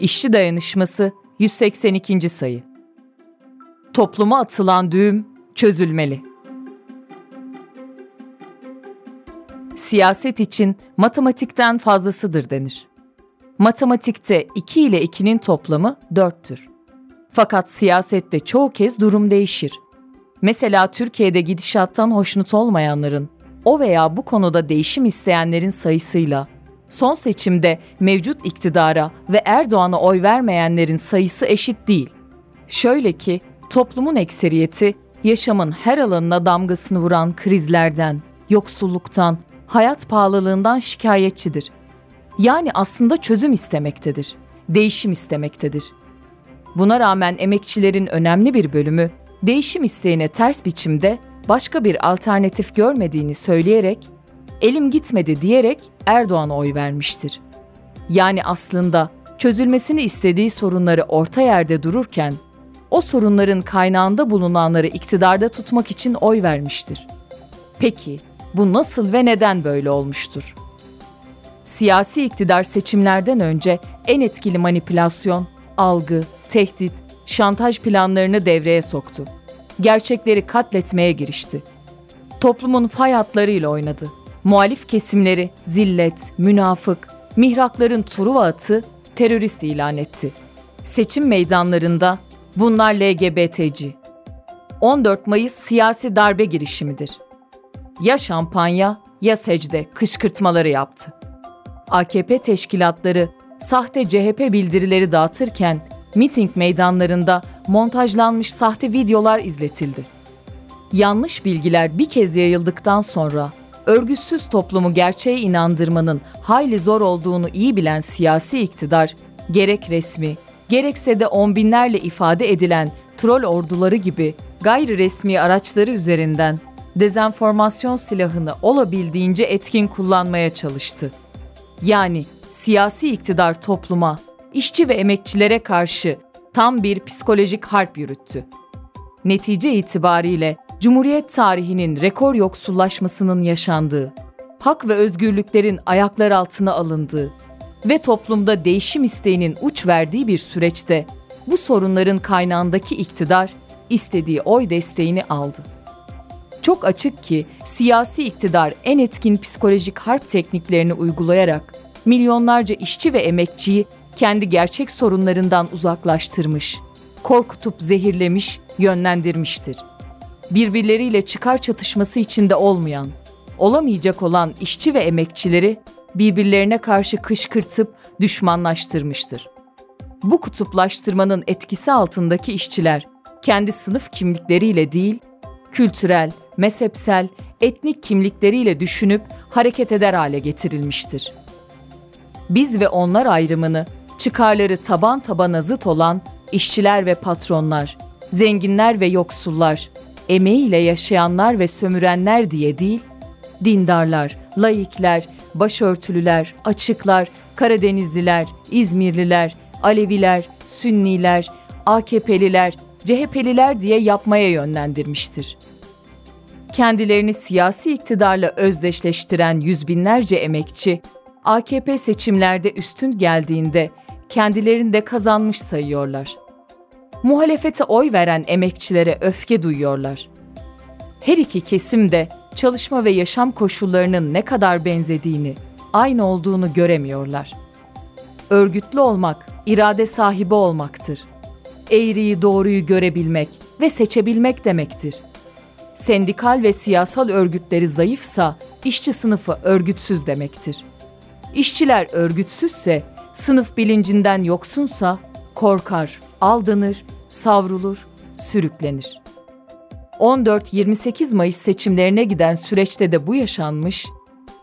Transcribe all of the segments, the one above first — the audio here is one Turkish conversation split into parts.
İşçi Dayanışması 182. sayı. Topluma atılan düğüm çözülmeli. Siyaset için matematikten fazlasıdır denir. Matematikte 2 ile 2'nin toplamı 4'tür. Fakat siyasette çoğu kez durum değişir. Mesela Türkiye'de gidişattan hoşnut olmayanların, o veya bu konuda değişim isteyenlerin sayısıyla son seçimde mevcut iktidara ve Erdoğan'a oy vermeyenlerin sayısı eşit değil. Şöyle ki toplumun ekseriyeti yaşamın her alanına damgasını vuran krizlerden, yoksulluktan, hayat pahalılığından şikayetçidir. Yani aslında çözüm istemektedir, değişim istemektedir. Buna rağmen emekçilerin önemli bir bölümü değişim isteğine ters biçimde başka bir alternatif görmediğini söyleyerek elim gitmedi diyerek Erdoğan'a oy vermiştir. Yani aslında çözülmesini istediği sorunları orta yerde dururken o sorunların kaynağında bulunanları iktidarda tutmak için oy vermiştir. Peki bu nasıl ve neden böyle olmuştur? Siyasi iktidar seçimlerden önce en etkili manipülasyon, algı, tehdit, şantaj planlarını devreye soktu. Gerçekleri katletmeye girişti. Toplumun fay hatlarıyla oynadı muhalif kesimleri zillet, münafık, mihrakların Truva atı terörist ilan etti. Seçim meydanlarında bunlar LGBT'ci. 14 Mayıs siyasi darbe girişimidir. Ya şampanya ya secde kışkırtmaları yaptı. AKP teşkilatları sahte CHP bildirileri dağıtırken miting meydanlarında montajlanmış sahte videolar izletildi. Yanlış bilgiler bir kez yayıldıktan sonra örgütsüz toplumu gerçeğe inandırmanın hayli zor olduğunu iyi bilen siyasi iktidar, gerek resmi, gerekse de on binlerle ifade edilen troll orduları gibi gayri resmi araçları üzerinden dezenformasyon silahını olabildiğince etkin kullanmaya çalıştı. Yani siyasi iktidar topluma, işçi ve emekçilere karşı tam bir psikolojik harp yürüttü. Netice itibariyle Cumhuriyet tarihinin rekor yoksullaşmasının yaşandığı, hak ve özgürlüklerin ayaklar altına alındığı ve toplumda değişim isteğinin uç verdiği bir süreçte bu sorunların kaynağındaki iktidar istediği oy desteğini aldı. Çok açık ki siyasi iktidar en etkin psikolojik harp tekniklerini uygulayarak milyonlarca işçi ve emekçiyi kendi gerçek sorunlarından uzaklaştırmış, korkutup zehirlemiş, yönlendirmiştir birbirleriyle çıkar çatışması içinde olmayan, olamayacak olan işçi ve emekçileri birbirlerine karşı kışkırtıp düşmanlaştırmıştır. Bu kutuplaştırmanın etkisi altındaki işçiler kendi sınıf kimlikleriyle değil, kültürel, mezhepsel, etnik kimlikleriyle düşünüp hareket eder hale getirilmiştir. Biz ve onlar ayrımını çıkarları taban tabana zıt olan işçiler ve patronlar, zenginler ve yoksullar, emeğiyle yaşayanlar ve sömürenler diye değil, dindarlar, laikler, başörtülüler, açıklar, Karadenizliler, İzmirliler, Aleviler, Sünniler, AKP'liler, CHP'liler diye yapmaya yönlendirmiştir. Kendilerini siyasi iktidarla özdeşleştiren yüz binlerce emekçi, AKP seçimlerde üstün geldiğinde kendilerini de kazanmış sayıyorlar muhalefete oy veren emekçilere öfke duyuyorlar. Her iki kesim de çalışma ve yaşam koşullarının ne kadar benzediğini, aynı olduğunu göremiyorlar. Örgütlü olmak, irade sahibi olmaktır. Eğriyi doğruyu görebilmek ve seçebilmek demektir. Sendikal ve siyasal örgütleri zayıfsa işçi sınıfı örgütsüz demektir. İşçiler örgütsüzse, sınıf bilincinden yoksunsa korkar, aldanır, savrulur, sürüklenir. 14-28 Mayıs seçimlerine giden süreçte de bu yaşanmış,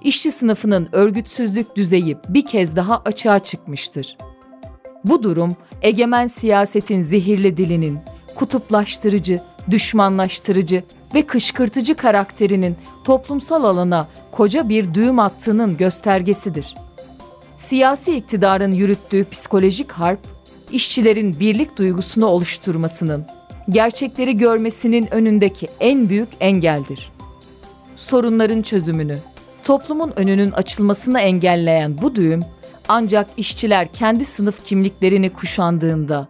işçi sınıfının örgütsüzlük düzeyi bir kez daha açığa çıkmıştır. Bu durum egemen siyasetin zehirli dilinin, kutuplaştırıcı, düşmanlaştırıcı ve kışkırtıcı karakterinin toplumsal alana koca bir düğüm attığının göstergesidir. Siyasi iktidarın yürüttüğü psikolojik harp işçilerin birlik duygusunu oluşturmasının, gerçekleri görmesinin önündeki en büyük engeldir. Sorunların çözümünü, toplumun önünün açılmasını engelleyen bu düğüm Ancak işçiler kendi sınıf kimliklerini kuşandığında,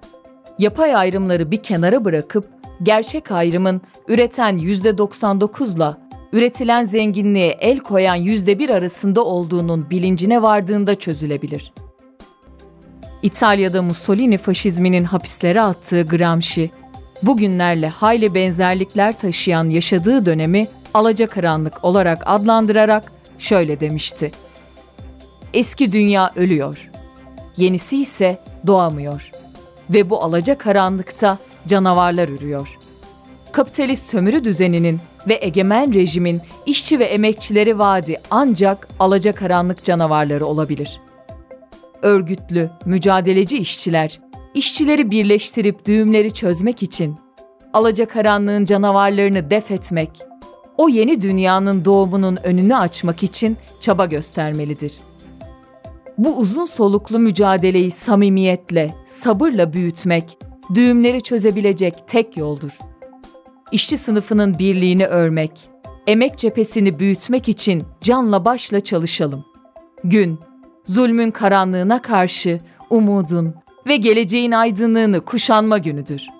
yapay ayrımları bir kenara bırakıp gerçek ayrımın üreten %99'la üretilen zenginliğe el koyan %1 arasında olduğunun bilincine vardığında çözülebilir. İtalya'da Mussolini faşizminin hapislere attığı Gramsci, bugünlerle hayli benzerlikler taşıyan yaşadığı dönemi alacakaranlık olarak adlandırarak şöyle demişti. Eski dünya ölüyor. Yenisi ise doğamıyor. Ve bu alacakaranlıkta canavarlar ürüyor. Kapitalist sömürü düzeninin ve egemen rejimin işçi ve emekçileri vaadi ancak alacakaranlık canavarları olabilir. Örgütlü, mücadeleci işçiler, işçileri birleştirip düğümleri çözmek için alacakaranlığın canavarlarını def etmek, o yeni dünyanın doğumunun önünü açmak için çaba göstermelidir. Bu uzun soluklu mücadeleyi samimiyetle, sabırla büyütmek, düğümleri çözebilecek tek yoldur. İşçi sınıfının birliğini örmek, emek cephesini büyütmek için canla başla çalışalım. Gün, zulmün karanlığına karşı umudun ve geleceğin aydınlığını kuşanma günüdür.''